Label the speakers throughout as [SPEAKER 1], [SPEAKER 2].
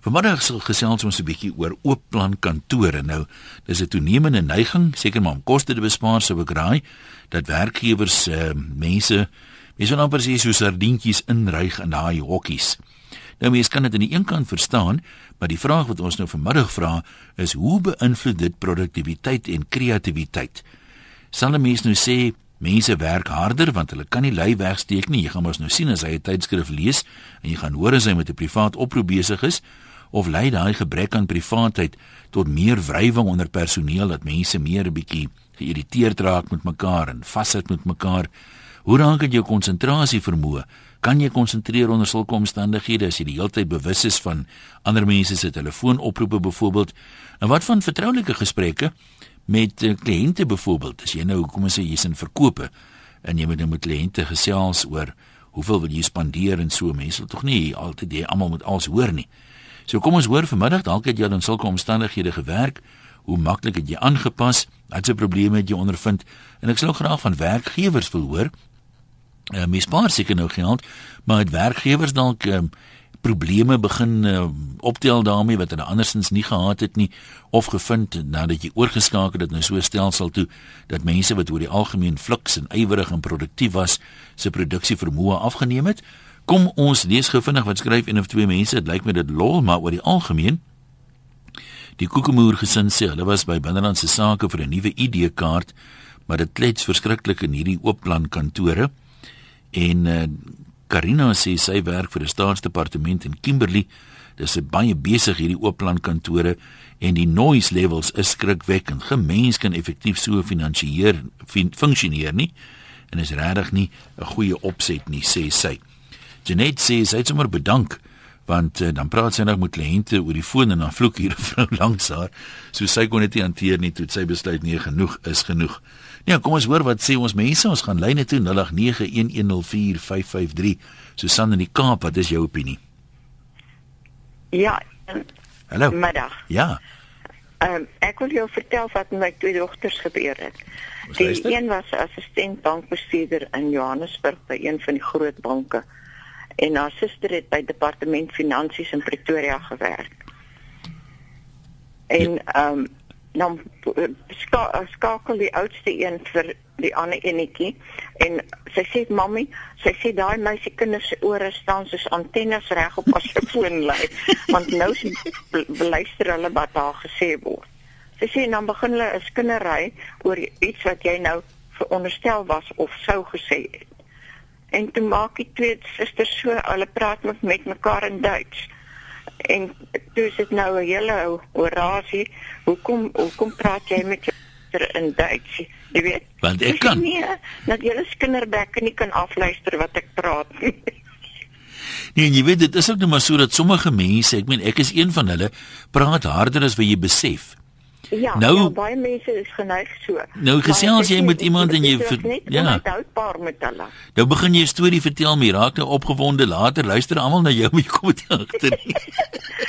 [SPEAKER 1] Vanmiddag sal gesels ons 'n bietjie oor oop plan kantore. Nou, dis 'n toenemende neiging, seker maar om koste te bespaar sou ek raai, dat werkgewers uh, mense mense wat amper sê so sardientjies inryg in daai hokkies. Nou mense kan dit aan die een kant verstaan, maar die vraag wat ons nou vanmiddag vra is hoe beïnvloed dit produktiwiteit en kreatiwiteit? Sal 'n mens nou sê mense werk harder want hulle kan nie lui wegsteek nie. Jy gaan mos nou sien as hy 'n tydskrif lees en jy gaan hoor as hy met 'n privaat oproep besig is of lei daai gebrek aan privaatheid tot meer wrywing onder personeel dat mense meer 'n bietjie geïrriteerd raak met mekaar en vassit met mekaar? Hoe raak dit jou konsentrasie vermoë? Kan jy konsentreer onder sulke omstandighede as jy die hele tyd bewus is van ander mense se telefoonoproepe byvoorbeeld? En wat van vertroulike gesprekke met uh, kliënte byvoorbeeld? As jy nou kom ons sê jy's in verkope en jy moet nou met kliënte gesels oor hoeveel wil jy spandeer en so mense wil tog nie altyd jy almal moet alles hoor nie. So kom ons hoor vanmiddag dalk het jy dan sulke omstandighede gewerk. Hoe maklik het jy aangepas? Watse probleme het jy ondervind? En ek sou graag van werkgewers wil hoor. Uh, mens spaar seker nou geld, maar het werkgewers dalk uh, probleme begin uh, optel daarmee wat hulle andersins nie gehad het nie of gevind nadat jy oorgeskakel het na so 'n stelsel toe dat mense wat oor die algemeen fliks en ywerig en produktief was, se produksie vermoë afgeneem het? Kom ons lees gou vinnig wat skryf een of twee mense. Dit lyk my dit lol, maar oor die algemeen Die Kokemoer gesin sê hulle was by binnelandse sake vir 'n nuwe ID-kaart, maar dit klets verskriklik in hierdie oop plan kantore. En uh, Karina sê sy werk vir 'n staatsdepartement in Kimberley. Dis baie besig hierdie oop plan kantore en die noise levels is skrikwekkend. Gemens kan effektief so finansiëer funksioneer nie en is regtig nie 'n goeie opset nie, sê sy. Janet sê sy het sommer bedank want uh, dan praat sy nog met kliënte oor die foon en dan vloek hier 'n vrou langs haar. So sy kon dit nie hanteer nie toe sy besluit nee genoeg is genoeg. Nee, kom ons hoor wat sê ons mense. Ons gaan lyne toe 0891104553. Susan in die Kaap, wat is jou opinie?
[SPEAKER 2] Ja.
[SPEAKER 1] Hallo.
[SPEAKER 2] Middag.
[SPEAKER 1] Ja.
[SPEAKER 2] Ehm um, ek wil jou vertel wat met my twee dogters gebeur het. Die een was assistent bankbestuurder in Johannesburg by een van die groot banke en haar suster het by departement finansies in Pretoria gewerk. En ja. ehm um, dan ska, skakel die oudste een vir die ander enetjie en sy sê mami, sy sê daai meisie kinders se ore staan soos antennes reg op as sy foon lê want nou beluister hulle wat daar gesê word. Sy sê dan begin hulle 'n skinnery oor iets wat jy nou veronderstel was of sou gesê het. En toe maak die twee susters so, hulle praat met, met mekaar in Duits. En toe is dit nou 'n hele orasie. Hoekom hoekom praat jy met jou suster in Duits? Jy weet.
[SPEAKER 1] Want ek kan
[SPEAKER 2] nie dat julle kinderbekke nie kan afluister wat ek praat nie.
[SPEAKER 1] Nee, jy weet dit is ook net maar so dat sommige mense, ek meen ek is een van hulle, praat harder as wat jy besef.
[SPEAKER 2] Ja, nou, ja, baie mense is geneig so.
[SPEAKER 1] Nou gesels jy met iemand en jy
[SPEAKER 2] ja, houdbaar met hulle.
[SPEAKER 1] Nou begin jy 'n storie vertel, my raak nou opgewonde. Later luister almal na jou met kom dit agter.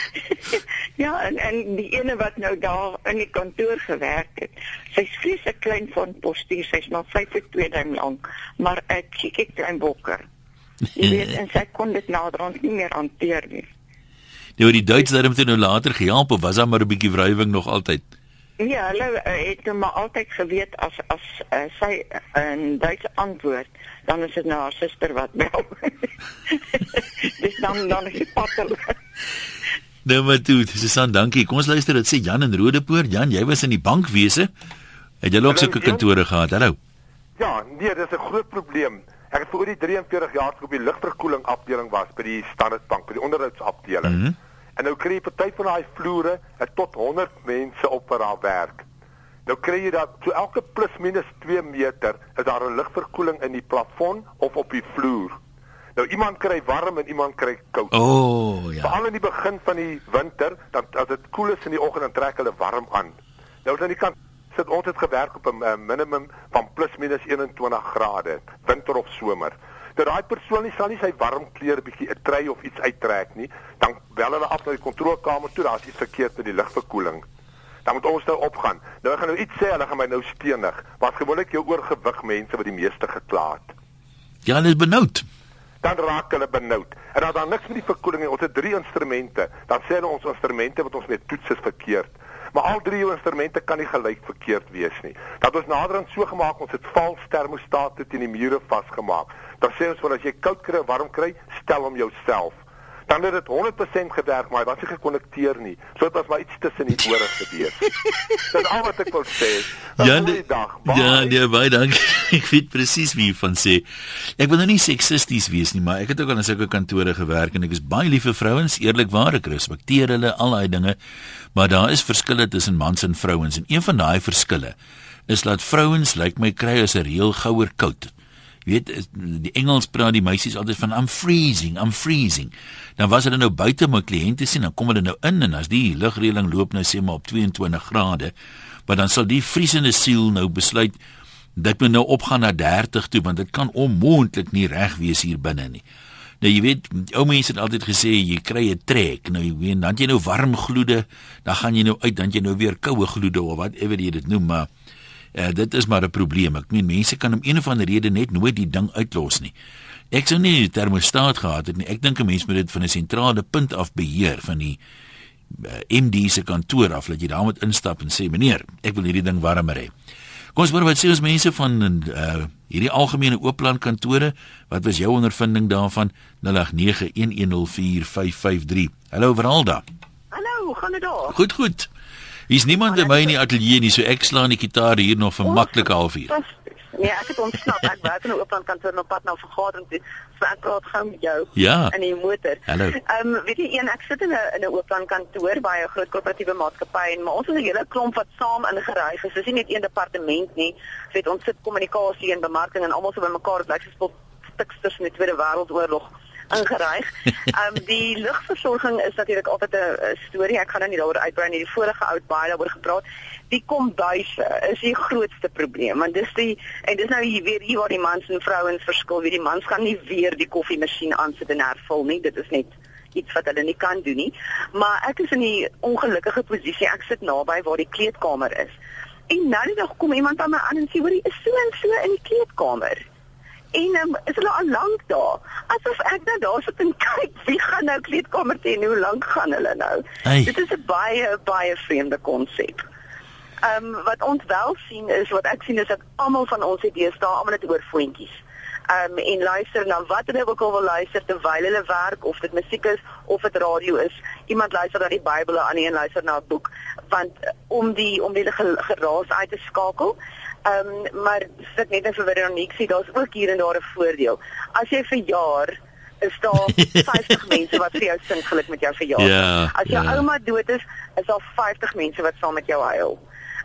[SPEAKER 2] ja, en en die ene wat nou daar in die kantoor gewerk het. Sy's vreeslik klein van postuur, sy's maar 5 voet 2 duim lank, maar 'n chickie klein bokker. Jy weet, en sy kon dit naderhand nie meer hanteer nie.
[SPEAKER 1] Nou die Duits het hom nou later gehelp of was daar maar 'n bietjie wrywing nog altyd?
[SPEAKER 2] Ja, hulle uh, het nou maar altyd geweet as as uh, sy 'n uh, Duitse antwoord, dan is dit nou haar suster wat bel. Dis dan dan is dit patel.
[SPEAKER 1] Nou maar toe, dis aan dankie. Kom ons luister dit sê Jan in Rodepoort. Jan, jy was in die bankwese. Het jy ook sulke kantore gehad? Hallo.
[SPEAKER 3] Ja, nee, dis 'n groot probleem. Ek het vir oor die 43 jaar op die lugverkoeling afdeling was by die Standard Bank, by die onderhoudsafdeling. Mm -hmm. En nou kry jy party van daai vloere tot 100 mense op per daar werk. Nou kry jy dat so elke plus minus 2 meter is daar 'n lugverkoeling in die plafon of op die vloer. Nou iemand kry warm en iemand kry koud.
[SPEAKER 1] O, oh, ja.
[SPEAKER 3] Veral in die begin van die winter, dan as dit koel is in die oggend dan trek hulle warm aan. Nou aan die kant sit ons het gewerk op 'n minimum van plus minus 21 grade, winter of somer dat daai persoon nie sal nie sy warm klere bietjie 'n trui of iets uittrek nie, dan bel hulle af na die kontrolekamer toe, daar's iets verkeerd met die lugverkoeling. Dan moet ons nou opgaan. Nou ek gaan nou iets sê, hulle gaan my nou steenig. Wat gewoonlik jou oorgewig mense wat die meeste gekla het.
[SPEAKER 1] Ja, hulle is benoud.
[SPEAKER 3] dan raak hulle benoud. En dan dan niks met die verkoeling nie. Ons het drie instrumente. Dan sê hulle ons instrumente wat ons met toets is verkeerd. Maar al drie instrumente kan nie gelyk verkeerd wees nie. Dat ons naderhand so gemaak ons het vals termostate teen die mure vasgemaak. Dan sê ons wel as jy koud kry, warm kry, stel hom jouself dan het dit 100% gewerk maar was nie gekonnekteer nie. So dit was maar iets tussen die ore gebeur. Dis al wat ek wil sê.
[SPEAKER 1] Ja, die dag. Ja, nee, baie dankie. Ek weet presies wie van sê. Ek wil nou nie seksisties wees nie, maar ek het ook al in sulke kantore gewerk en ek is baie lief vir vrouens, eerlikwaar ek respekteer hulle al daai dinge. Maar daar is verskille tussen mans en vrouens en een van daai verskille is dat vrouens lyk like my kry as 'n reël gouer koud. Jy weet die Engels praat die meisies altyd van I'm freezing, I'm freezing. Dan was hulle nou buite my kliënte sien, dan kom hulle nou in en as die lugreëling loop nou sê maar op 22 grade, maar dan sal die vriesende siel nou besluit dat moet nou opgaan na 30 toe want dit kan onmoontlik nie reg wees hier binne nie. Nou jy weet, ou mense het altyd gesê jy kry 'n trek. Nou jy weet, dan jy nou warm gloede, dan gaan jy nou uit, dan jy nou weer koue gloede of whatever jy dit noem, maar Uh, dit is maar 'n probleem. Ek meen mense kan om een of ander rede net nooit die ding uitlos nie. Ek sou nie die termostaat gehad het nie. Ek dink 'n mens moet dit van 'n sentrale punt af beheer van die uh, eh, MD se kantoor af dat jy daar moet instap en sê meneer, ek wil hierdie ding warmer hê. Kom ons hoor wat sê ons mense van uh, hierdie algemene oopplan kantore. Wat was jou ondervinding daarvan? 0891104553. Hallo Veralda.
[SPEAKER 4] Hallo, gaan dit daar?
[SPEAKER 1] Goed, goed. Hier's niemand by my in die ateljee nie, so ek slaan die gitaar hier nog vir maklike halfuur.
[SPEAKER 4] Nee, ek het ontsnap. Ek werk in 'n oopland kantoor op pad na 'n vergadering toe. So ek praat gou met jou
[SPEAKER 1] ja.
[SPEAKER 4] in die motor.
[SPEAKER 1] Hallo.
[SPEAKER 4] Ehm um, weet jy een, ek sit in 'n in 'n oopland kantoor by 'n groot korporatiewe maatskappy en maar ons is 'n hele klomp wat saam ingeryg is. Dis nie net een departement nie. Dit weet ons sit kommunikasie en bemarking en almal so bymekaar. Dit lyk soos stiksters in die Tweede Wêreldoorlog ingeryg. Ehm um, die lugversorging is natuurlik altyd 'n storie. Ek gaan nou nie daaroor uitbrei nie. Die vorige oud baie daaroor gepraat. Die kombuise is die grootste probleem want dis die en dis nou hier weer hier waar die mans en vrouens verskil. Wie die mans gaan nie weer die koffiemasjien aansit en hervul nie. Dit is net iets wat hulle nie kan doen nie. Maar ek is in die ongelukkige posisie. Ek sit naby waar die kleedkamer is. En nou net nog kom iemand aan my aan en sê hoor, is so en so in die kleedkamer. En um, is hulle al lank daar? Asof ek nou daar sit en kyk wie gaan nou kleedkamer toe en hoe lank gaan hulle nou?
[SPEAKER 1] Hey.
[SPEAKER 4] Dit is 'n baie baie vreemde konsep. Ehm um, wat ons wel sien is wat ek sien is dat almal van ons idees daar almal net oor voetjies. Ehm um, en luister na wat hulle ook al wil luister terwyl hulle werk of dit musiek is of dit radio is. Iemand luister na die Bybel en een luister na 'n boek want om die om die geraas uit te skakel Ehm um, maar sit net vir Veronique sê daar's ook hier en daar 'n voordeel. As jy verjaar is daar 50 mense wat vir jou sing geluk met jou verjaar.
[SPEAKER 1] Ja,
[SPEAKER 4] As jou
[SPEAKER 1] ja.
[SPEAKER 4] ouma dood is, is daar 50 mense wat saam met jou huil.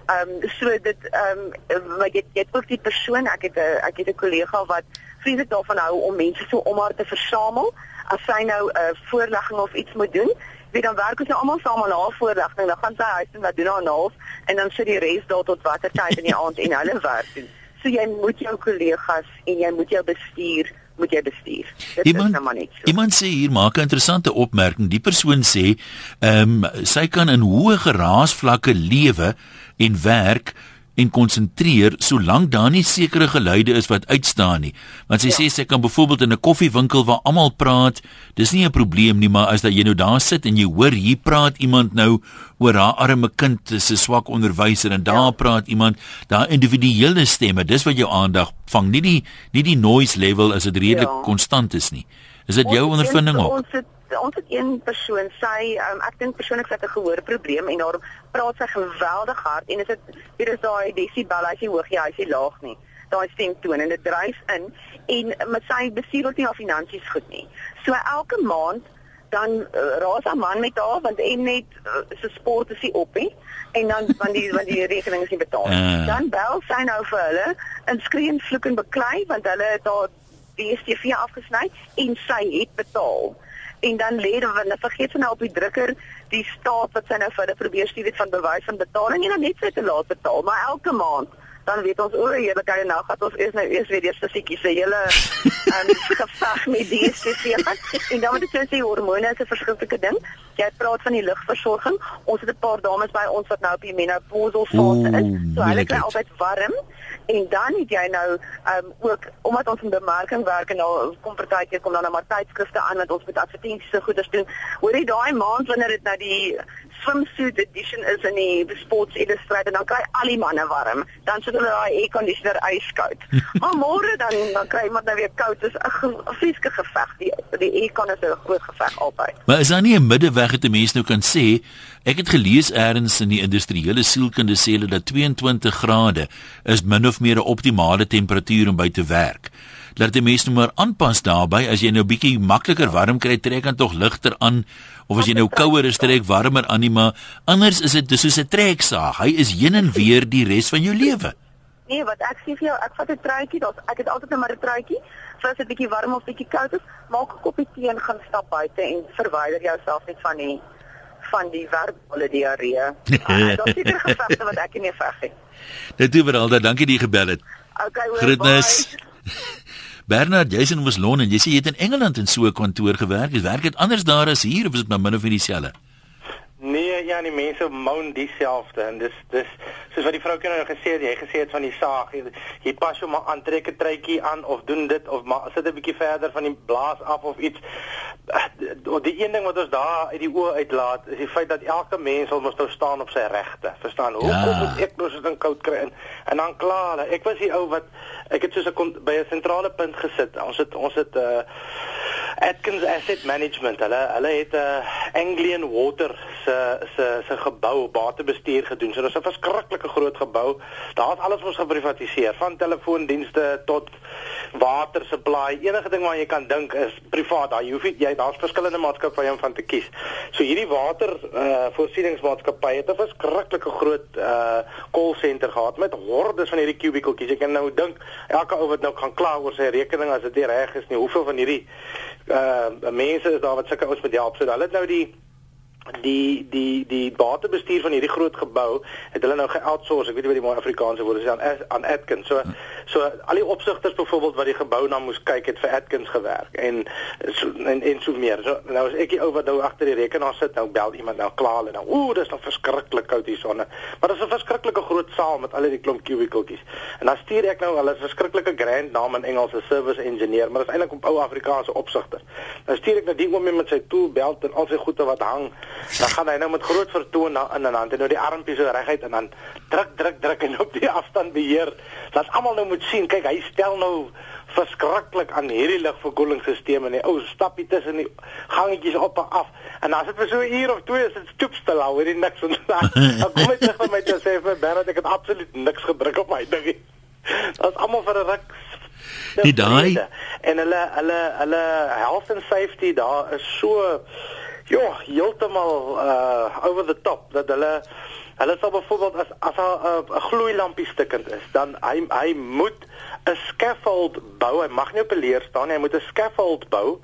[SPEAKER 4] Ehm um, so dit ehm um, maar jy jy het ook die persoon ek het 'n ek het 'n kollega wat vreeslik daarvan hou om mense so om haar te versamel as sy nou 'n uh, voorlegging of iets moet doen wie dan werk ons nou almal saam aan haar voorligting. Dan gaan sy huis toe en doen haar naels en dan sit die res daar tot watter tyd in die aand en hulle werk doen. So jy moet jou kollegas en jy moet jou bestuur moet jy bestuur.
[SPEAKER 1] Dit iemand, is nou maar net so. Iemand sê hier maak 'n interessante opmerking. Die persoon sê, ehm um, sy kan in hoë geraasvlakke lewe en werk en konsentreer solank daar nie sekere geluide is wat uitstaan nie. Want sy ja. sê sy kan byvoorbeeld in 'n koffiewinkel waar almal praat, dis nie 'n probleem nie, maar as dat jy nou daar sit en jy hoor hier praat iemand nou oor haar arme kind se swak onderwyser en daar ja. praat iemand, daar individuele stemme, dis wat jou aandag vang, nie die nie die noise level as dit redelik ja. konstant is nie. Is dit jou ondervinding ook?
[SPEAKER 4] Ons het ons het een persoon sy um, ek dink persoonlik sy het 'n gehoorprobleem en daarom praat sy geweldig hard en is dit hier is daai desibel as jy hoog jy as jy laag nie daai stemtoon en dit dryf in en met sy bestuur ook nie haar finansies goed nie so elke maand dan uh, raas 'n man met haar want en net uh, se sport is hy op hè en dan van die van die rekening is nie betaal uh. dan bel sy nou vir hulle en skree en vloek en beklei want hulle het haar DStv afgesny en sy het betaal en dan lê dan vergeet sy nou op die drukker die staat wat sy nou vir hulle probeer stuur het van bewys van betaling en dan net sy te laat betaal maar elke maand dan weet ons o, heerlikheid nou gaan ons eers nou eers weer die sissiekie se hele ehm um, geveg met die gehad. En dan moet ek sê hormone is 'n verskriklike ding. Jy praat van die lugversorging. Ons het 'n paar dames by ons wat nou op die menopausal fase is. So hulle kry altyd warm en dan het jy nou um ook omdat ons in bemarking werk en nou kom partytjie kom dan nou maar tydskrifte aan wat ons met advertensies so goeders doen. Hoor jy daai maand wanneer dit nou die swimsuit edition is in die Sports Illustrated dan kry al die manne warm. Dan sit hulle daai air conditioner yskoud. maar môre dan dan kry iemand nou weer koud. Dis 'n fisieke geveg. Die die con is 'n groot geveg altyd.
[SPEAKER 1] Maar is daar nie 'n middeweg wat 'n mens nou kan sê? Ek het gelees eers in die industriële sielkunde sê hulle dat 22 grade is min of meer 'n optimale temperatuur om by te werk laat die mense nou maar aanpas daarbey as jy nou bietjie makliker warm kry trek dan tog ligter aan of as jy nou kouer is trek warmer aan nie maar anders is dit soos 'n treksaag hy is heen en weer die res van jou lewe
[SPEAKER 4] Nee wat ek sê vir jou ek vat 'n truitjie daar's ek het altyd net maar 'n truitjie so as dit bietjie warm of bietjie koud is maak 'n koppie tee en gaan stap buite en verwyder jouself net van die van die verbale diarree. Ah, dit is seker gesegde wat ek nie veg nie.
[SPEAKER 1] Dit doen wel, dankie die gebel het.
[SPEAKER 4] Okay, hoor.
[SPEAKER 1] Groetnis. Bernard, jy's in Londen. Jy sê jy het in Engeland in so 'n kantoor gewerk. Is werk dit anders daar as hier of is dit maar min of meer dieselfde?
[SPEAKER 5] Nee, ja, die mense moun dieselfde en dis dis soos wat die vrou nou gesê het, jy gesê het van die saag, jy, jy pas jou maar aantrek 'n truitjie aan of doen dit of maar sit 'n bietjie verder van die blaas af of iets. Die een ding wat ons daar uit die oë uitlaat is die feit dat elke mens wil mos nou staan op sy regte. Verstaan? Hoe ja. kom dit ek nou so 'n koud kry en en dan kla hulle. Ek was die ou wat ek het soos 'n by 'n sentrale punt gesit. Ons het ons het uh Atkins Asset Management. Hulle hulle het 'n uh, Anglian Water se se se gebou batebestuur gedoen. So dit is 'n verskriklike groot gebou. Daar's alles ons geprivatiseer, van telefoondienste tot water supply. Enige ding wat jy kan dink is privaat. Daar hoef jy daar's verskillende maatskappye om van te kies. So hierdie water uh voorsieningsmaatskappy het 'n verskriklike groot uh call center gehad met hordes van hierdie kubiekeltjies. Ek kan nou dink elke ou wat nou gaan kla oor sy rekening as dit nie reg is nie, hoeveel van hierdie uh mense is daar wat sulke ouens met help. So hulle het nou die die die die batebestuur van hierdie groot gebou het hulle nou ge-outsource, ek weet nie wat die mooi Afrikaanse woord is aan aan Atkins. So so al die opsigters byvoorbeeld wat die gebou na moes kyk het vir Atkins gewerk en so en en so meer. So nou is ek die ou wat nou agter die rekenaar sit, nou bel iemand nou klaar hulle nou. Ooh, dis nog verskriklik koud hier sonne. Maar dis 'n verskriklike groot saal met al die klomp cubicletjies. En dan stuur ek nou hulle verskriklike grand naam in Engels, 'n service engineer, maar dis eintlik op ou Afrikaanse opsigters. Dan stuur ek nou die oom met sy tool belt en al sy goede wat hang dan gaan hy nou met groot vertoon na in 'n hand en nou die armpies so reguit en dan druk druk druk en op die afstand beheer. Dat almal nou moet sien kyk hy stel nou verskriklik aan hierdie lugverkoelingsstelsel en die ou stappie tussen die gangetjies op en af. En as dit vir so 'n uur of twee is dit stoepstil al hoor jy niks van dan kom ek terug met my te sê vir Bernard ek het absoluut niks gedruk op my ding dit is almal vir 'n ruk
[SPEAKER 1] die daai
[SPEAKER 5] en hulle hulle hulle health and safety daar is so Ja, heeltemal uh over the top dat hulle hulle sal byvoorbeeld as as 'n 'n gloeilampie stikkend is, dan hy hy moet 'n scaffold bou. Hy mag nie op 'n leer staan nie. Hy moet 'n scaffold bou.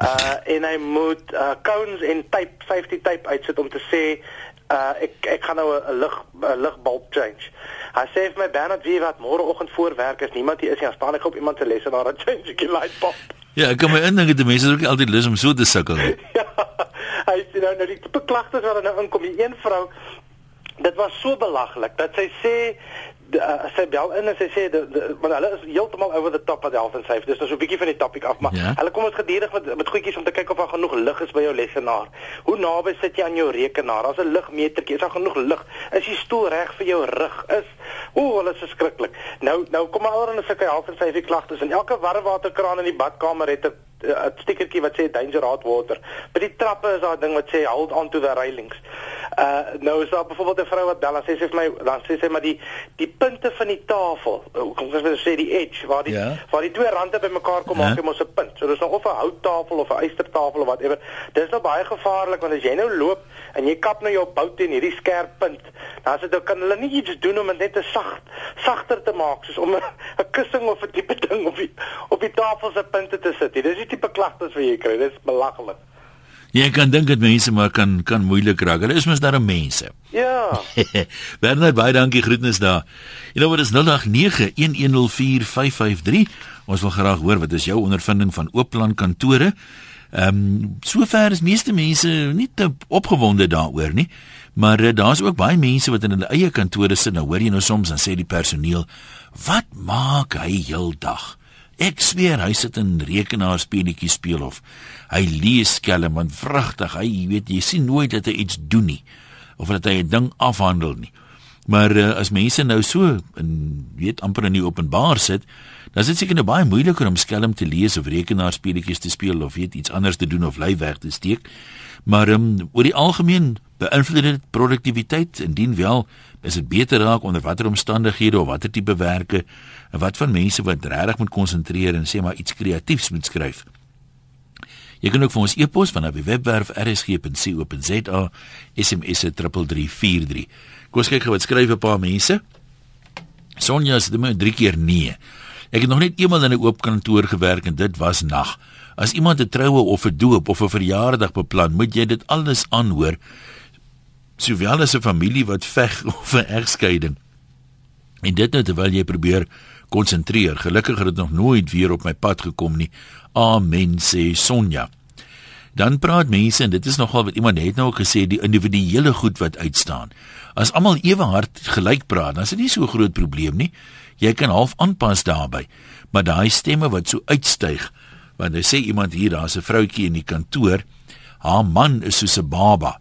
[SPEAKER 5] Uh en hy moet uh cones en tape, safety tape uitsit om te sê uh ek ek gaan nou 'n lig 'n ligbulb change. Hy sê vir my Bernard wie wat môreoggend voor werk is niemand hier is nie, staan ek op iemand se lesenaar en change die light bulb.
[SPEAKER 1] Ja, ek kan my indink dat mense ook altyd lus om so te sukkel.
[SPEAKER 5] ja hy sê nou nou die tipe klagtes wat nou inkom, die een vrou dit was so belaglik dat sy sê uh, sy bel in en sy sê want hulle is heeltemal over the top wat help en sy dis nou so 'n bietjie van die topic af maar ja? hulle kom ons gedurig met met goedjies om te kyk of daar genoeg lig is by jou lesenaar. Hoe naby sit jy aan jou rekenaar? As 'n ligmetertjie, is daar genoeg lig? Is die stoel reg vir jou rug? Is ooh, hulle is verskriklik. Nou nou kom maar oor in 'n sulke help en sy sê klagtes en elke warmwaterkraan in die badkamer het 'n 'n stickertjie wat sê danger hot water. By die trappe is daar 'n ding wat sê hold on to the railings. Uh nou is daar byvoorbeeld 'n vrou wat bel en sê sy vir my dan sê sy maar die die punte van die tafel, kom ons sê die edge waar die ja. waar die twee rande bymekaar kom ja. maak jy mos 'n punt. So dis nou of 'n houttafel of 'n ystertafel of whatever. Dis nou baie gevaarlik want as jy nou loop en jy kap nou jou bout teen hierdie skerp punt, dan sê dit kan hulle nie iets doen om dit net te sag sagter te maak soos om 'n kussing of 'n tipe ding op die op die tafel se punte te sit. Dis die tipe klagtes wat jy kry. Dis belaglik.
[SPEAKER 1] Jy kan dink dit mense maar kan kan moeilik raak. Hulle is mos daar mense.
[SPEAKER 5] Ja.
[SPEAKER 1] Bernard, baie dankie groetnis daar. Jy nou wat is 0891104553. Ons wil graag hoor wat is jou ondervinding van oopland kantore? Ehm um, sover is meeste mense nie te opgewonde daaroor nie. Maar uh, daar's ook baie mense wat in hulle eie kantore sit. Nou hoor jy nou soms dan sê die personeel, "Wat maak hy heeldag?" Ek sweer hy sit in rekenaar speletjies speel of hy lees skelm want vragtig hy weet jy sien nooit dat hy iets doen nie of dat hy 'n ding afhandel nie. Maar uh, as mense nou so in weet amper in die openbaar sit, dan is dit seker nou baie moeiliker om skelm te lees of rekenaar speletjies te speel of weet iets anders te doen of lywerk te steek. Maar um, oor die algemeen beïnvloed dit produktiwiteit indien wel is dit beter raak onder watter omstandighede of watter tipe werke en wat van mense wat regtig moet konsentreer en sê maar iets kreatiefs moet skryf. Jy kan ook vir ons e-pos van op die webwerf rsg.co.za SMS 3343. Kom ons kyk wat skryf 'n paar mense. Sonja sê dit moet drie keer nee. Ek het nog net eenmal in 'n oop kantoor gewerk en dit was nag. As iemand 'n troue of 'n doop of 'n verjaardag beplan, moet jy dit alles aanhoor sowel as 'n familie wat veg of 'n egskeiding. En dit nou terwyl jy probeer konsentreer. Gelukkig het dit nog nooit weer op my pad gekom nie. Amen sê Sonja. Dan praat mense en dit is nogal wat iemand het nou gesê die individuele goed wat uitstaan. As almal ewe hard gelyk praat, dan is dit nie so 'n groot probleem nie. Jy kan half aanpas daarbey. Maar daai stemme wat so uitstyg, want hy sê iemand hier, daar's 'n vroutjie in die kantoor, haar man is soos 'n baba.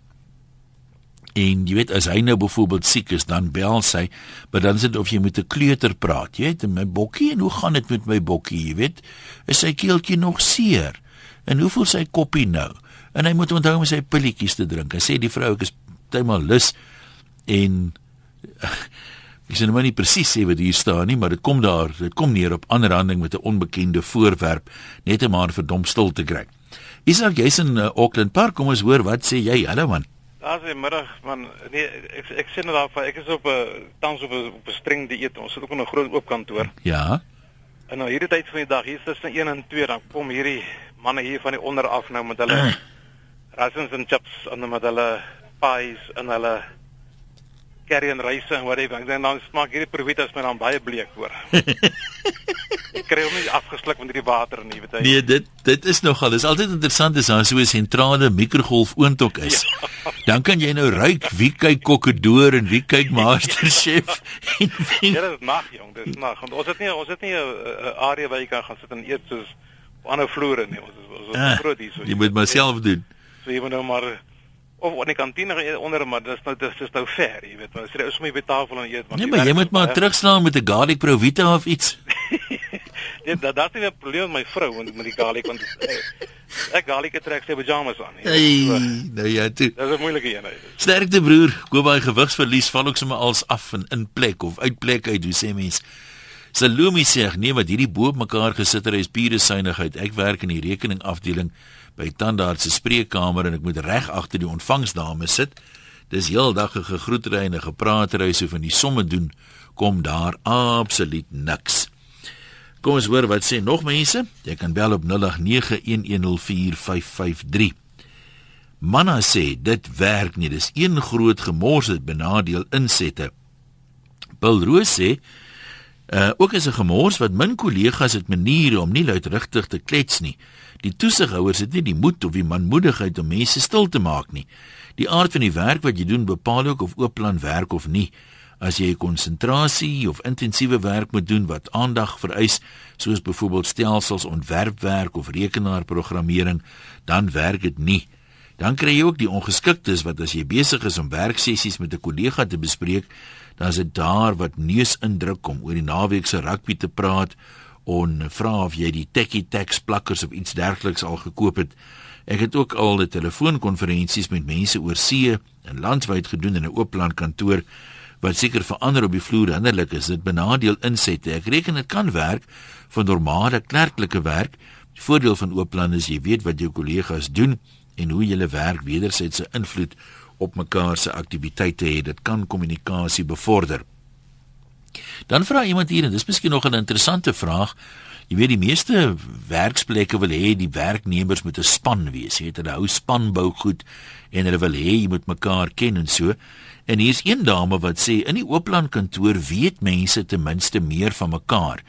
[SPEAKER 1] En jy weet as hy nou byvoorbeeld siek is, dan bel sy, maar dan sê dit of jy met 'n kleuter praat. Jy weet, my bokkie, en hoe gaan dit met my bokkie, jy weet? Is sy keeltjie nog seer? En hoe voel sy koppie nou? En hy moet onthou om sy pilletjies te drink. Hy sê die vrou is tydemal lus en ek sê nou nie presies sê wat hier staan nie, maar dit kom daar, dit kom neer op aanranding met 'n onbekende voorwerp, net om haar verdom stil te kry. Isak, jy's in uh, Auckland Park, kom ons hoor wat sê jy? Hallo man.
[SPEAKER 6] Daar's 'n middag man, nee, ek ek sien nou daar ek is op 'n tans op 'n op 'n streng dieet. Ons sit ook in 'n groot oop kantoor.
[SPEAKER 1] Ja.
[SPEAKER 6] En nou hierdie tyd van die dag, hier is tussen 1 en 2 dan kom hierdie manne hier van die onder af nou met hulle rations en chips en met hulle pies en hulle curry en ryse en whatever. Ek dink dan smaak hierdie provitas my dan baie bleek hoor. ek kry hom nie afgesluk met hierdie water nie, weet jy.
[SPEAKER 1] Nee, dit dit is nogal. Dit is altyd interessant as daar so 'n sentrale mikrogolf oontok is. Ja. Dan kan jy nou ruik wie kyk kokkedoor en wie kyk masterchef.
[SPEAKER 6] ja, dit is nag jong, dit is nag. Ons het nie ons het nie 'n area waar jy kan gaan sit en eet soos op ander vloere nie. Ons is ons is ah, groot hier so.
[SPEAKER 1] Jy moet maar self doen.
[SPEAKER 6] So jy moet nou maar of in die kantine onder maar dis nou dis is nou ver, jy weet, maar as jy is om by tafel en eet,
[SPEAKER 1] maar Nee, maar jy moet maar terugslaan met 'n garlic provita of iets.
[SPEAKER 6] nee, dat dat is 'n probleem met my vrou want met die garlic want ek garlic trek sy pyjamas aan.
[SPEAKER 1] Hey, nou ja, toe.
[SPEAKER 6] Dis 'n moeilike een.
[SPEAKER 1] Sterkte broer, koop baie gewigsverlies val ook sommer als af in in plek of uit plek uit, hoe sê mens? Salumi sê, nee, wat hierdie bo op mekaar gesit het, is pure synigheid. Ek werk in die rekeningafdeling by tandarts se spreekkamer en ek moet reg agter die ontvangsdame sit. Dis heeldag 'n gegroetery en 'n gepraatery so van die somme doen kom daar absoluut niks. Kom ons hoor wat sê nog mense. Jy kan bel op 0891104553. Manna sê dit werk nie. Dis een groot gemors dit benadeel insette. Bill Roos sê uh, ook is 'n gemors wat min kollegas het maniere om nie luidrigtig te klets nie. Die toesighouers het nie die moed of die manmoedigheid om mense stil te maak nie. Die aard van die werk wat jy doen bepaal ook of oopplan werk of nie. As jy konsentrasie of intensiewe werk moet doen wat aandag vereis, soos byvoorbeeld stelsels ontwerpwerk of rekenaarprogrammering, dan werk dit nie. Dan kry jy ook die ongeskiktes wat as jy besig is om werksessies met 'n kollega te bespreek, dan is dit daar wat neus indruk om oor die naweek se rugby te praat en vra of jy die Techie Tax plakkers of iets dergeliks al gekoop het. Ek het ook al 'n telefoonkonferensies met mense oor see en landwyd gedoen in 'n oop land kantoor wat seker vir ander op die vloer hinderlik is. Dit benadeel insette. Ek reken dit kan werk vir normale klerklike werk. Die voordeel van oop land is jy weet wat jou kollegas doen en hoe julle werk wederzijds se invloed op mekaar se aktiwiteite het. Dit kan kommunikasie bevorder. Dan vra iemand hier en dis miskien nog 'n interessante vraag. Jy weet die meeste werksplekke wil hê die werknemers moet 'n span wees. Jy weet hulle hou spanbou goed en hulle wil hê jy moet mekaar ken en so. En hier's een dame wat sê in die Oopland kantoor weet mense ten minste meer van mekaar.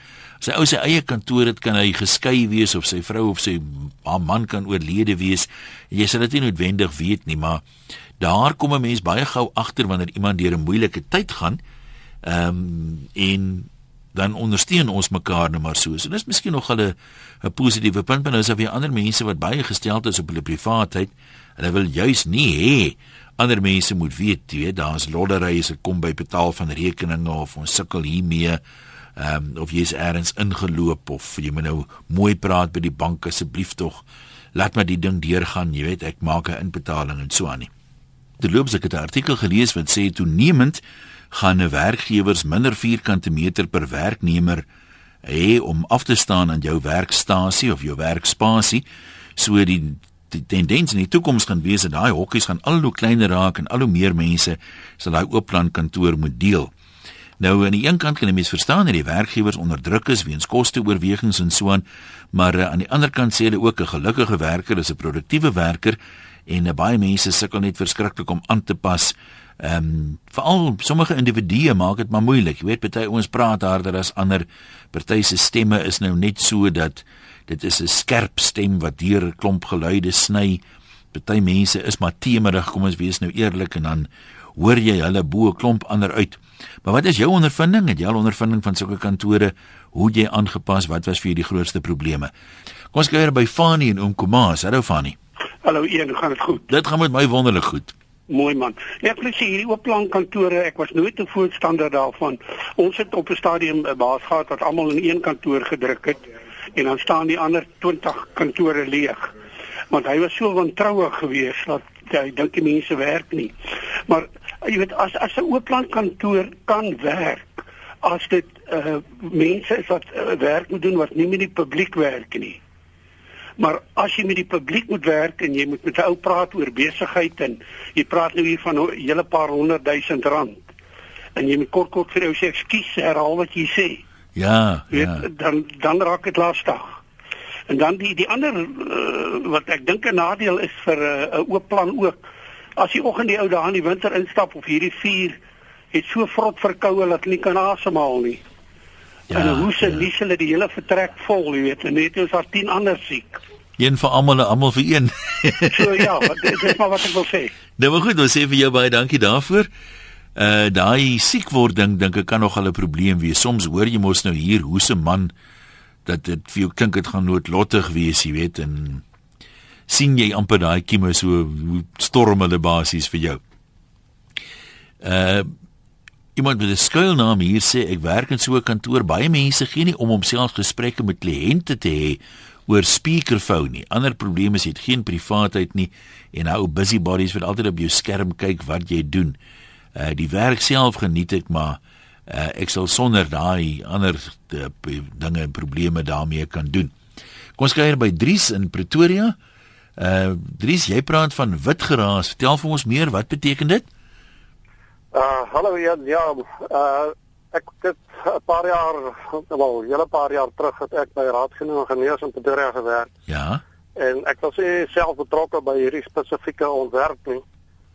[SPEAKER 1] Sy ou sy eie kantoor het kan hy geskei wees of sy vrou of sy haar man kan oorlede wees. Jy sal dit nie noodwendig weet nie, maar daar kom 'n mens baie gou agter wanneer iemand deur 'n moeilike tyd gaan. Ehm um, en dan ondersteun ons mekaar net maar so. So dis miskien nog 'n 'n positiewe punt, maar nou is daar weer ander mense wat baie gesteld is op hulle privaatheid. Hulle wil juis nie hê ander mense moet weet, jy weet, daar's lodderye as dit kom by betaal van rekeninge of ons sukkel hiermee. Ehm um, of jy's eers ingeloop of jy moet nou mooi praat by die bank asseblief tog. Laat maar die ding deurgaan, jy weet, ek maak 'n inbetaling en so aan nie. Terloops ek het 'n artikel gelees wat sê toenemend gaan 'n werkgewers minder vierkante meter per werknemer hê om af te staan aan jou werkstasie of jou werkspasie. So die, die tendens in die toekoms gaan wees dat daai hokkies gaan al hoe kleiner raak en al hoe meer mense sal daai oop plan kantoor moet deel. Nou aan die een kant kan jy mens verstaan dat die werkgewers onder druk is weens kosteoorwegings en so aan, maar uh, aan die ander kant sê hulle ook 'n gelukkige werker is 'n produktiewe werker en uh, baie mense sukkel net verskriklik om aan te pas. Ehm um, veral sommige individue maak dit maar moeilik. Jy weet party ouens praat harder as ander. Party se stemme is nou net so dat dit is 'n skerp stem wat deur 'n klomp geluide sny. Party mense is maar temerig, kom ons wees nou eerlik en dan hoor jy hulle bo 'n klomp ander uit. Maar wat is jou ondervinding? Het jy al ondervinding van sulke kantore? Hoe jy aangepas? Wat was vir jou die grootste probleme? Kom ons kyk by Fani en Oom Komas. Hallo Fani.
[SPEAKER 7] Hallo Ian, gaan dit goed?
[SPEAKER 1] Dit gaan met my wonderlik goed.
[SPEAKER 7] Mooi man. Ja, ek wil sê hierdie oop plan kantore, ek was nooit 'n voorstander daarvan. Ons het op 'n stadium 'n baas gehad wat almal in een kantoor gedruk het en dan staan die ander 20 kantore leeg. Want hy was so wantrouig geweest dat hy dink die mense werk nie. Maar jy weet as as 'n oop plan kantoor kan werk, as dit uh mense is wat uh, werk moet doen wat nie met die publiek werk nie. Maar as jy met die publiek moet werk en jy moet met 'n ou praat oor besigheid en jy praat nou hier van 'n hele paar honderd duisend rand en jy moet kort kort vir jou sê ekskuus herhaal wat jy sê.
[SPEAKER 1] Ja,
[SPEAKER 7] weet,
[SPEAKER 1] ja.
[SPEAKER 7] Dan dan raak dit lastig. En dan die die ander uh, wat ek dink 'n nadeel is vir 'n uh, oop plan ook. As jy oggend die ou daar in die winter instap of hierdie vuur het so vrot verkoue dat jy nie kan asemhaal nie. Ja, en hoe se ja. nie hulle die hele vertrek vol, jy weet, en net ons daar 10 ander siek.
[SPEAKER 1] Een vir almal en almal vir een.
[SPEAKER 7] so ja, dit is maar wat ek wil sê.
[SPEAKER 1] Nou maar goed, ons sê vir jou baie dankie daarvoor. Uh daai siek word ding dink ek kan nog al 'n probleem wees. Soms hoor jy mos nou hier hoe se man dat dit vir jou klink dit gaan noodlottig wees, jy weet, en sien jy amper daai kieme so storm hulle basies vir jou. Uh Iemand met 'n skuilnaam hier sê ek werk in so 'n kantoor. Baie mense gee nie om homself gesprekke met kliënte te hê oor speakerphone nie. Ander probleme is het geen privaatheid nie en nou busybodies wat altyd op jou skerm kyk wat jy doen. Uh die werk self geniet ek maar uh ek sal sonder daai ander de, dinge en probleme daarmee kan doen. Kom ons kyk by Dries in Pretoria. Uh Dries, jy praat van wit geraas. Vertel vir ons meer, wat beteken dit?
[SPEAKER 8] Uh hallo Jan, ja, uh ek het 'n paar jaar wel, 'n hele paar jaar terug het ek by Raadgenoot Genees in Pretoria gewerk.
[SPEAKER 1] Ja.
[SPEAKER 8] En ek was nie self betrokke by hierdie spesifieke ontwerp nie.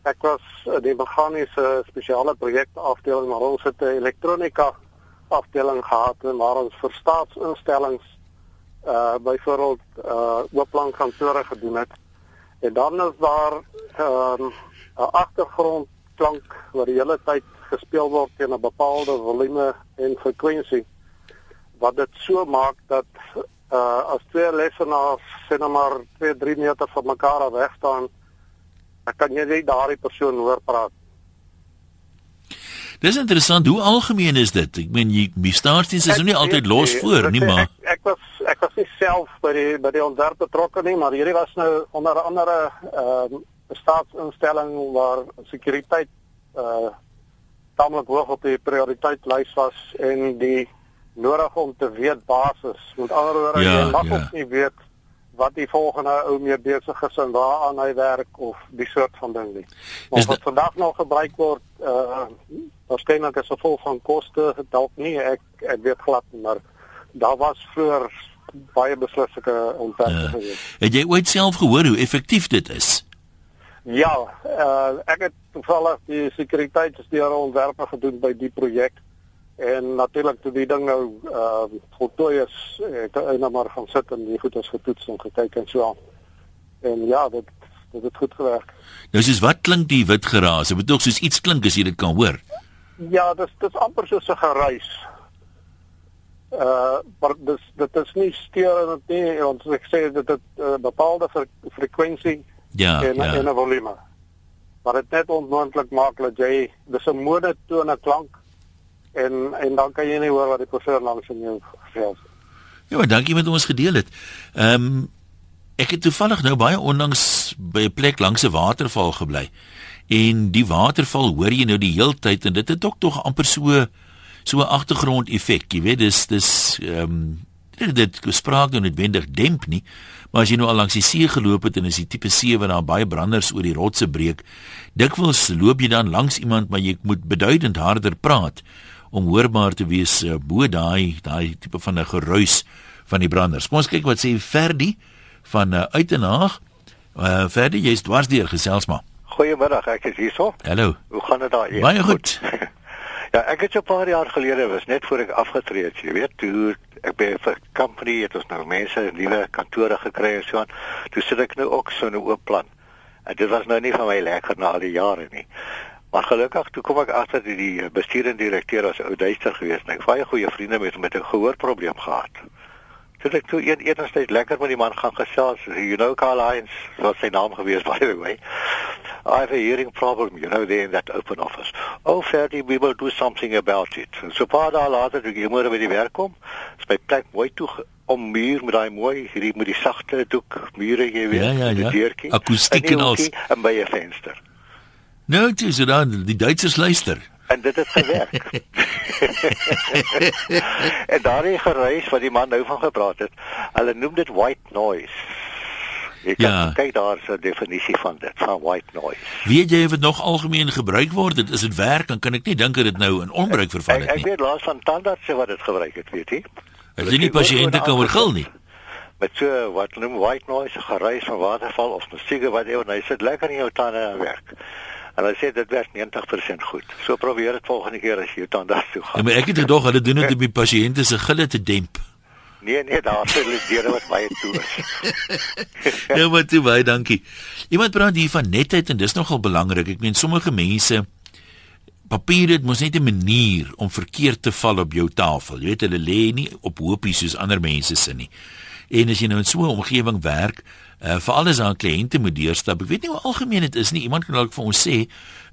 [SPEAKER 8] Ek was in die meganiese spesiale projekte afdeling, maar ons het 'n elektronika afdeling gehad waar ons vir staatsinstellings uh byvoorbeeld uh oopplan kantore gedoen het. En dan is daar 'n um, agtergrond klank wat die hele tyd gespeel word teen 'n bepaalde volume en frekwensie wat dit so maak dat uh as twee lesenaars sien nou maar 2 3 meter van mekaar af weg staan dan kan jy net daardie persoon hoor praat.
[SPEAKER 1] Dis interessant, hoe algemeen is dit? Ek meen jy bestaardiens is nie altyd los voor nie, maar
[SPEAKER 8] ek, ek was ek was nie self by die by die ontwerp betrokke nie, maar hierdie was nou onder andere ehm uh, 'n staatsinstelling waar sekuriteit uh tamelik hoog op die prioriteitslys was en die nodig om te weet basis. Met ander woorde, ja, jy mag ja. nie weet wat die volgende ou mee besig is en waaraan hy werk of die soort van ding nie. Maar wat vandag nog gebruik word, uh waarskynlik as gevolg van koste, dalk nie ek ek weet glad nie, maar daar was vroeër baie beslisselike ontwerp
[SPEAKER 1] Ja.
[SPEAKER 8] gewees.
[SPEAKER 1] Het jy ooit self gehoor hoe effektief dit is?
[SPEAKER 8] Ja, uh, ek het toevallig die sekuriteitsdeur ontwerpe gedoen by die projek en natuurlik toe die ding nou uh voltooi is, het ek eendag maar gaan sit en die goedes getoets en gekyk en so aan. En ja, dit dit het goed gewerk.
[SPEAKER 1] Nou soos wat klink die wit geraas? Dit moet tog soos iets klink as jy dit kan hoor.
[SPEAKER 8] Ja, dis dis amper soos 'n geruis. Uh maar dis dit is nie steurend nie, ons ek sê dit het 'n uh, bepaalde fre frekwensie
[SPEAKER 1] Ja,
[SPEAKER 8] en
[SPEAKER 1] ja.
[SPEAKER 8] en 'n volume. Maar dit net onmoontlik maak dat jy dis 'n monotone klank en en dan kan jy nie hoor wat die persoon langs in jou gesels.
[SPEAKER 1] Ja, maar dankie met ons gedeel het. Ehm ek het toevallig nou baie onlangs by 'n plek langs 'n waterval gebly. En die waterval hoor jy nou die heeltyd en dit het ook tog amper so so 'n agtergrond effek, jy weet, dis dis ehm um, dit dit spraak nou noodwendig demp nie, maar as jy nou al langs die see geloop het en is die tipe see waar daar baie branders oor die rotse breek, dikwels loop jy dan langs iemand maar jy moet beduidend harder praat om hoorbaar te wees uh, bo daai daai tipe van 'n geruis van die branders. Kom ons kyk wat sê Ferdi van uh, Uitenhaag. Uh, Ferdi, jy's dwarsdeur gesels maar.
[SPEAKER 9] Goeiemiddag, ek is hierso.
[SPEAKER 1] Hallo.
[SPEAKER 9] Hoe gaan dit daar?
[SPEAKER 1] Baie goed.
[SPEAKER 9] ja, ek het so 'n paar jaar gelede was net voor ek afgetree het, jy weet, toe ek by 'n company het ons nou mense nuwe kantore gekry en so aan. Toe sit ek nou ook so 'n oop plan. En dit was nou nie van my lekker na al die jare nie. Maar gelukkig toe kom ek agter dat die bestuurende direkteur was ou duister geweest en ek het baie goeie vriende met hom met 'n gehoorprobleem gehad. Toe ek toe een etenstyd lekker met die man gaan gesels, you know Carl Heinz, wat sy naam gewees by the way. I have a hearing problem, you know, there in that open office. Oh, Ferdy, we will do something about it. So paar dae later toe ek môre by die werk kom, is my plek mooi toe om muur met daai mooi hierdie met die sagte doek mure jy weet,
[SPEAKER 1] Ja, ja,
[SPEAKER 9] met die
[SPEAKER 1] ja.
[SPEAKER 9] deurtjie,
[SPEAKER 1] Akoestiek
[SPEAKER 9] en die
[SPEAKER 1] en als.
[SPEAKER 9] en by 'n venster.
[SPEAKER 1] Nou, dis so dan die Duitsers luister.
[SPEAKER 9] En dit het gewerk. en daardie geruis wat die man nou van gepraat het, hulle noem dit white noise. Jy kan
[SPEAKER 1] Ja.
[SPEAKER 9] kyk daar is 'n definisie van dit, van white noise.
[SPEAKER 1] Weet jy of dit nog algemeen gebruik word? Dit is dit werk, dan kan ek nie dink dat dit nou in onbruik verval
[SPEAKER 9] Ek,
[SPEAKER 1] het
[SPEAKER 9] ek
[SPEAKER 1] nie.
[SPEAKER 9] weet laas van tandartse wat dit gebruik het, weet jy?
[SPEAKER 1] As jy nie pasiënte kan oorgil nie.
[SPEAKER 9] Met so wat noem white noise, geruis van waterval of musiek wat jy hy sit lekker in jou tande en werk. En hy sê dit werk 90% goed. So probeer dit volgende keer as jy jou tandarts toe
[SPEAKER 1] Ja,
[SPEAKER 9] gaan.
[SPEAKER 1] maar ek het gedog hulle doen dit om die pasiënte se gille te demp.
[SPEAKER 9] Nee nee, daar sit hulle deure wat baie toe is.
[SPEAKER 1] Ja, maar toe baie dankie. Iemand praat hier van netheid en dis nogal belangrik. Ek meen sommige mense papier dit mos net 'n manier om verkeerd te val op jou tafel. Jy weet hulle lê nie op hoopies soos ander mense se nie. En as jy nou in so 'n omgewing werk, uh, veral as daar kliënte moet deurstap, ek weet nie hoe algemeen dit is nie. Iemand kan dalk vir ons sê,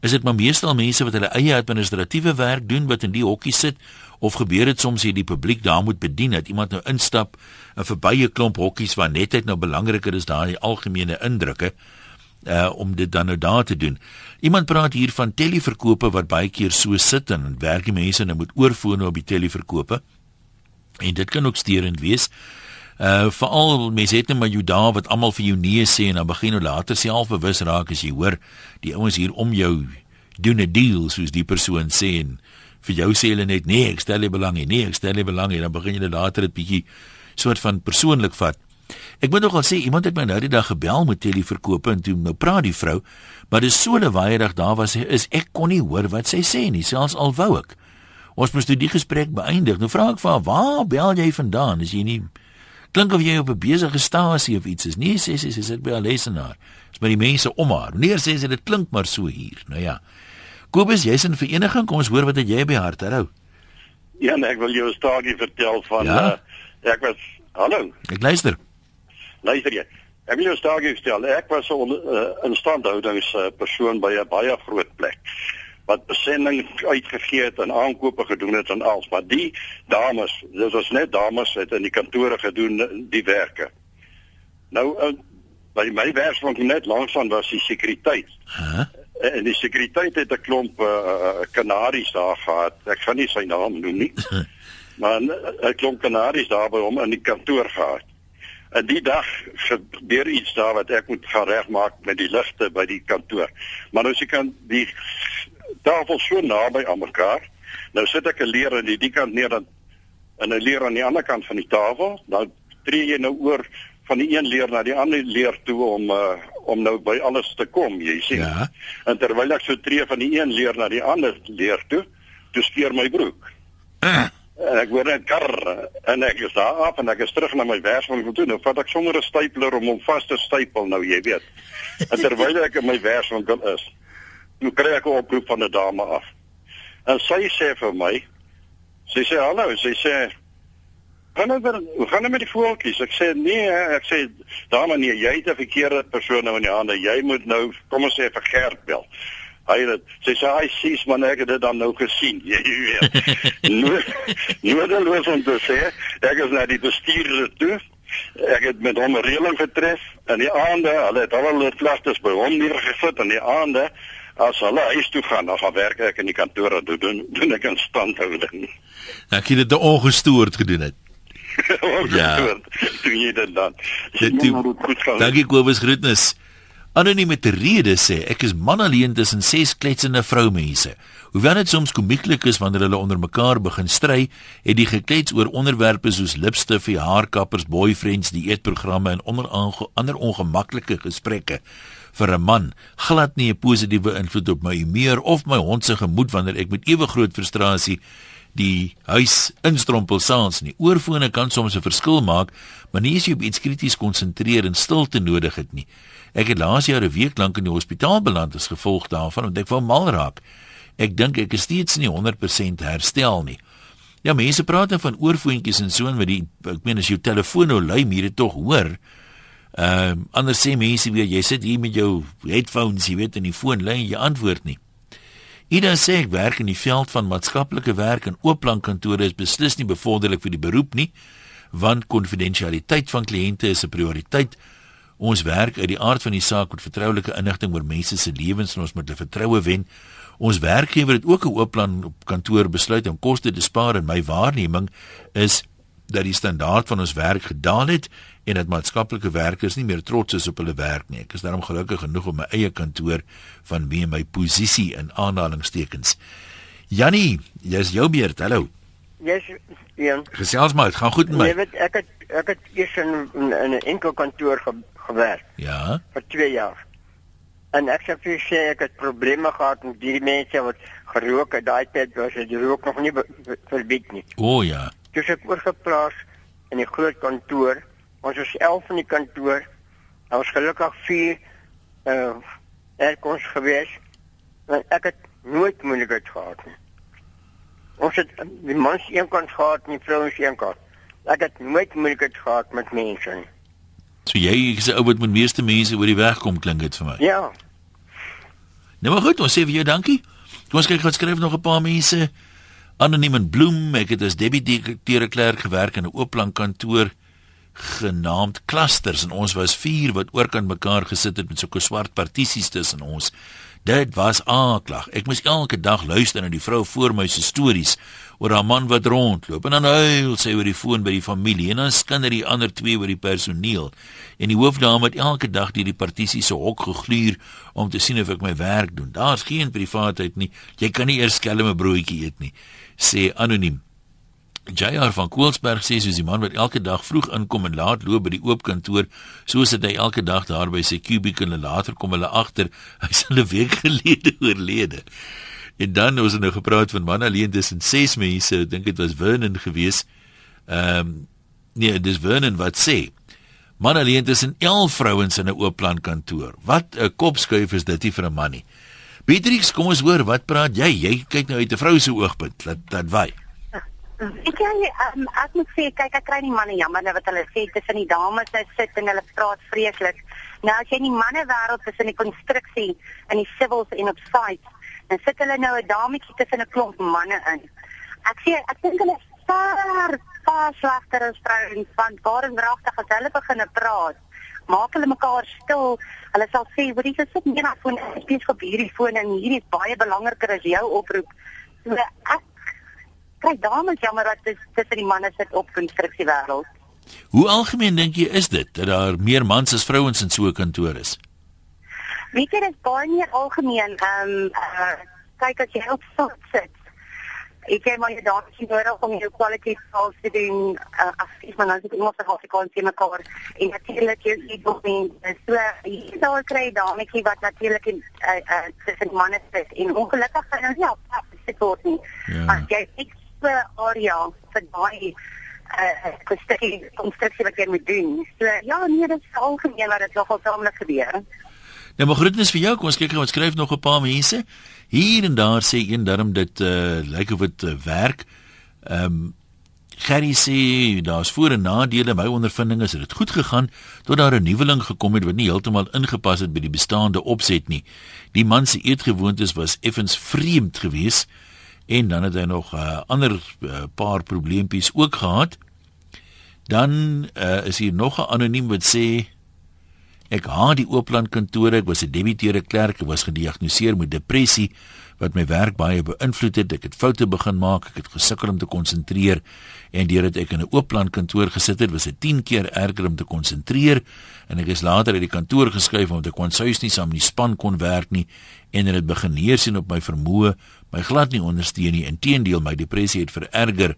[SPEAKER 1] is dit maar meestal mense wat hulle eie administratiewe werk doen wat in die hokkie sit of gebeur dit soms hier die publiek daar moet bedien dat iemand nou instap en verby 'n klomp hokkies waar netheid nou belangriker is daai algemene indrukke uh om dit dan nou daar te doen. Iemand praat hier van televerkope wat baie keer so sit en werk die mense nou met oorfone op die televerkope. En dit kan ook steurend wees. Uh veral mense het net maar jou dae wat almal vir jou nee sê en dan begin jy later selfbewus raak as jy hoor die ouens hier om jou doen 'n deal soos die persoon sê en vir jou sê hulle net nee, ek stel nie belang nie. Nee, ek stel nie belang nie. Dan begin jy later dit bietjie soort van persoonlik vat. Ek moet nogal sê iemand het my nou die dag gebel met televerkope en toe nou praat die vrou, maar dis so lewaaierig daar was sy is ek kon nie hoor wat sy sê nie, selfs al wou ek. Ons moes toe die gesprek beëindig. Nou vra ek vir haar, "Waar bel jy vandaan? Is jy nie klink of jy op 'n besige stasie of iets is?" Nee, sê sy, sy sit by 'n lesenaar. Dis by die mense om haar. Nee, sê sy, dit klink maar so hier. Nou ja. Kobus, jy's in vereniging, kom ons hoor wat het jy by hart hou.
[SPEAKER 10] Ja, nee, ek wil jou 'n staagie vertel van
[SPEAKER 1] Ja?
[SPEAKER 10] uh, ek was hallo,
[SPEAKER 1] Ek luister.
[SPEAKER 10] luister jy. Ek wil jou 'n staagie vertel. Ek was 'n uh, instandhoudings uh, persoon by 'n baie groot plek wat besending uitgegee het en aankope gedoen het en alles, maar die dames, dit was net dames het in die kantore gedoen eh, die werke. Nou uh, by my werksplek net langs van was die sekuriteit.
[SPEAKER 1] Hæ?
[SPEAKER 10] En die sekuriteit het 'n klomp uh, kanaries daar gehad. Ek gaan nie sy naam noem nie. maar 'n uh, klomp kanaries daar by hom in die kantoor gehad. En die dag gebeur iets daar wat ek moet gaan regmaak met die ligte by die kantoor. Maar nou as jy kan die tafel so naby aan mekaar. Nou sit ek 'n leer aan die die kant neer dan en 'n leer aan die ander kant van die tafel. Nou tree jy nou oor van die een leer na die ander leer toe om uh, om nou by alles te kom, jy sien.
[SPEAKER 1] Ja.
[SPEAKER 10] En terwyl ek so tree van die een leer na die ander leer toe, toe skeur my broek.
[SPEAKER 1] Uh,
[SPEAKER 10] En ek word net kar en ek is daar af en ek is terug na my werkswinkel toe. Nou vat ek sommer 'n stapler om hom vas te stapel nou, jy weet. En terwyl ek in my werkswinkel is, toe kry ek 'n oproep van 'n dame af. En sy sê vir my, sy sê hallo, sy sê gaan nou hoe gaan dit met die voeltjies? Ek sê nee, ek sê dame nee, jy het 'n verkeerde persoon nou in die hande. Jy moet nou kom ons sê vir Gert bel. Hy het sy sê hy sies man ek het dit dan nou gesien. Jy weet. Nou nodeloos om te sê, ek is na die bestuurder toe. Ek het met hom 'n reëling getref in die aande, hulle het al hulle klagtes by hom neergesit in die aande. As hulle huis toe gaan, dan gaan werk ek in die kantoor en doen doen, doen ek in standhouding.
[SPEAKER 1] nou ek het dit ongestoord gedoen het. Ja.
[SPEAKER 10] Doen jy dit dan?
[SPEAKER 1] Dit toe-. Dankie Kobus groetnis. Anoniem met rede sê ek is man alleen tussen ses kletsende vroumense. Hoewel dit soms komieklik is wanneer hulle onder mekaar begin stry, het die geklets oor onderwerpe soos lipstif, haarkappers, boyfriends, dieetprogramme en onder ander ongemaklike gesprekke vir 'n man glad nie 'n positiewe invloed op my humeur of my hond se gemoed wanneer ek met ewe groot frustrasie die huis instrompel saans nie. Oorfone kan soms 'n verskil maak, maar nie as jy op iets krities konsentreer en stilte nodig het nie. Ek het laas jaar 'n week lank in die hospitaal beland as gevolg daarvan want ek wou mal raak. Ek dink ek is steeds nie 100% herstel nie. Ja, mense praat dan van oorfoontjies en so en met die ek meen as jou telefoon nou lui, moet jy tog hoor. Ehm uh, anders sê mense weer jy sit hier met jou headphones, jy weet in die foon en jy antwoord nie. Ida sê ek werk in die veld van maatskaplike werk en oopplankantore is beslis nie bevorderlik vir die beroep nie, want konfidensialiteit van kliënte is 'n prioriteit. Ons werk uit die aard van die saak met vertroulike inligting oor mense se lewens en ons moet hulle vertroue wen. Ons werkgewer het ook 'n oopplan op kantoor besluit om koste te spaar en my waarneming is dat die standaard van ons werk gedaal het en dat maatskaplike werkers nie meer trots is op hulle werk nie. Ek is daarom gelukkig genoeg om my eie kantoor van wie my posisie in aanhalingstekens. Jannie, jy's jou beurt. Hallo.
[SPEAKER 11] Yes, ja.
[SPEAKER 1] Gesels maar, dit gaan goed met
[SPEAKER 11] Jy
[SPEAKER 1] my.
[SPEAKER 11] weet ek het ek het eers in in, in 'n enkel kantoor ge, gewerk
[SPEAKER 1] Ja.
[SPEAKER 11] vir 2 jaar. En ek sê vir sê ek het probleme gehad met die mense wat gerook het. Daai tyd was die rook nog nie verbied nie.
[SPEAKER 1] O oh, ja.
[SPEAKER 11] Dus ek oorgeplaas in die groot kantoor. Ons was 11 in die kantoor. Daar was gelukkig 4 uh aircons gewees. En ek het nooit moeilikheid gehad nie. Ons het die mans een kant gehad en die vrouens een kant. Ek het nooit moeilikheid gehad met mense nie.
[SPEAKER 1] So jy is 'n ou wat met meeste mense oor die weg kom klink dit vir my.
[SPEAKER 11] Ja,
[SPEAKER 1] Nou maar goed, ons sê vir jou dankie. Kom ons kyk wat skryf nog 'n paar mense. Anoniem en Bloem, ek het as deputy klerk gewerk in 'n oopplankkantoor genaamd Clusters en ons was 4 wat oorkant mekaar gesit het met sulke swart partisies tussen ons. Dit was aaklag. Ek moes elke dag luister na die vrou voor my se stories oor haar man wat rondloop en dan huil sy oor die foon by die familie en dan skinder die ander twee oor die personeel. En die hoofdame het elke dag deur die partisie se hok gegluur om te sien of ek my werk doen. Daar's geen privaatheid nie. Jy kan nie eers skelm 'n broodjie eet nie, sê anoniem. JR van Koelsberg sê soos die man wat elke dag vroeg inkom en laat loop by die oop kantoor, soos dit hy elke dag daar by sy kubieke en later kom hulle agter hy's al 'n week gelede oorlede. En dan ons het nou gepraat van man alleen tussen ses mense, ek dink dit was Vernon gewees. Ehm um, nee, dis Vernon wat sê man alleen tussen 11 vrouens in 'n oop plan kantoor. Wat 'n kopskuif is dit nie vir 'n man nie. Beatrix, kom ons hoor, wat praat jy? Jy kyk nou uit 'n vrou se oogpunt. Laat dat wy.
[SPEAKER 12] Ek ja, um, ek moet sê kyk ek kry die manne jammer nou wat hulle sê tussen die dames wat sit en hulle praat vreeslik. Nou as jy in die manne wêreld tussen die konstruksie en die civils en op site, dan sit hulle nou 'n dametjie tussen 'n klomp manne in. Ek sê ek dink hulle is far far slegter as vrouens want waar en wragtig as hulle begin praat, maak hulle mekaar stil. Hulle sal sê, "Wat is dit nie na foon ek spesifiek op hierdie foon en hierdie is baie belangriker as jou oproep." So ek kry dames jammer dat dit tussen die manne sit op konstruksiewêreld.
[SPEAKER 1] Hoe algemeen dink jy is dit dat daar meer mans as vrouens in so 'n kantoor is?
[SPEAKER 12] Weet jy dit is baie meer algemeen. Ehm um, uh, kyk as jy op sit ek het maar daar sien nodig om jou kwaliteit sal te doen uh, as ek maar nou sit iemand se hospitaal sien mekaar en natuurlik jy sien ook nie so jy sal kry dametjie wat natuurlik in uh, uh, tussen manne sit en ongelukkig gaan ons nie op sit word nie ja. as jy ek so area vir daai uh, konstruksie konstruksie wat jy moet doen so ja nee dit is algemeen wat dit nogal taamlik gebeur
[SPEAKER 1] Nou maar groetnis vir jou. Kom ons kyk gou, ons skryf nog 'n paar mense. Hier en daar sê een darm dit uh lyk of dit uh, werk. Ehm um, Gerry sê daar's voor en nadele. My ondervinding is dit het goed gegaan tot daar 'n nuweling gekom het wat nie heeltemal ingepas het by die bestaande opset nie. Die man se eetgewoontes was effens vreemd geweest en dan het hy nog 'n uh, ander uh, paar probleempies ook gehad. Dan uh, is hier nog 'n anoniem wat sê Ek haat die Oopland kantore. Ek was 'n debiteure klerk. Ek was gediagnoseer met depressie wat my werk baie beïnvloed het. Ek het foute begin maak. Ek het gesukkel om te konsentreer en deurdat ek in 'n Oopland kantoor gesit het, was dit 10 keer erger om te konsentreer en ek is later uit die kantoor geskuif omdat ek kwansuis nie saam met die span kon werk nie en dit het begin neersien op my vermoë, my glad nie ondersteun nie. Inteendeel, my depressie het vererger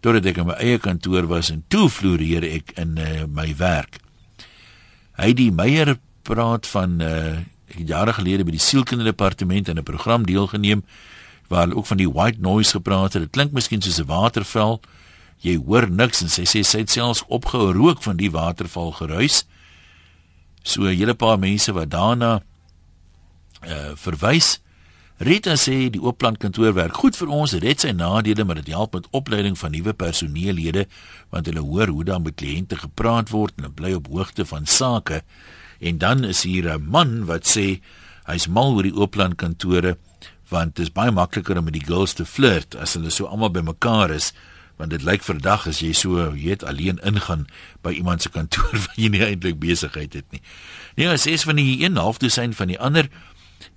[SPEAKER 1] totdat ek in my eie kantoor was en toe floreer ek in uh, my werk. Heidi Meyer praat van uh jare gelede by die sielkundige departement in 'n program deelgeneem waar hulle ook van die white noise gepraat het. Dit klink miskien soos 'n waterval. Jy hoor niks en sy sê sy het selfs opgehou rook van die waterval geruis. So 'n hele paar mense wat daarna uh verwys. Rita sê die Oopland kantoor werk goed vir ons, dit het sy nadele, maar dit help met opleiding van nuwe personeellede want hulle hoor hoe dan met kliënte gepraat word en hulle bly op hoogte van sake. En dan is hier 'n man wat sê hy's mal oor die Oopland kantore want dit is baie makliker om met die girls te flirt as hulle so almal bymekaar is want dit lyk vandag as jy so weet alleen ingaan by iemand se kantoor waar jy nie eintlik besigheid het nie. Nee, as is van die een half dosyn van die ander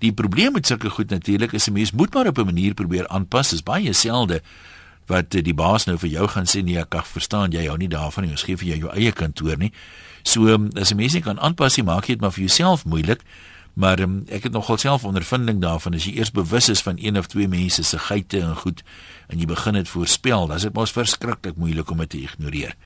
[SPEAKER 1] Die probleem met sulke goed natuurlik is 'n mens moet maar op 'n manier probeer aanpas. Dis baie selde wat eh, die baas nou vir jou gaan sê nee, ek verstaan jy hou nie daarvan nie. Ons gee vir jou jou eie kantoor nie. So ehm, as 'n mens nie kan aanpas nie, maak jy dit maar vir jouself moeilik. Maar um, ek het nogal self ondervinding daarvan as jy eers bewus is van een of twee mense se geite en goed en jy begin dit voorspel, dan is dit mos verskriklik moeilik om dit te ignoreer.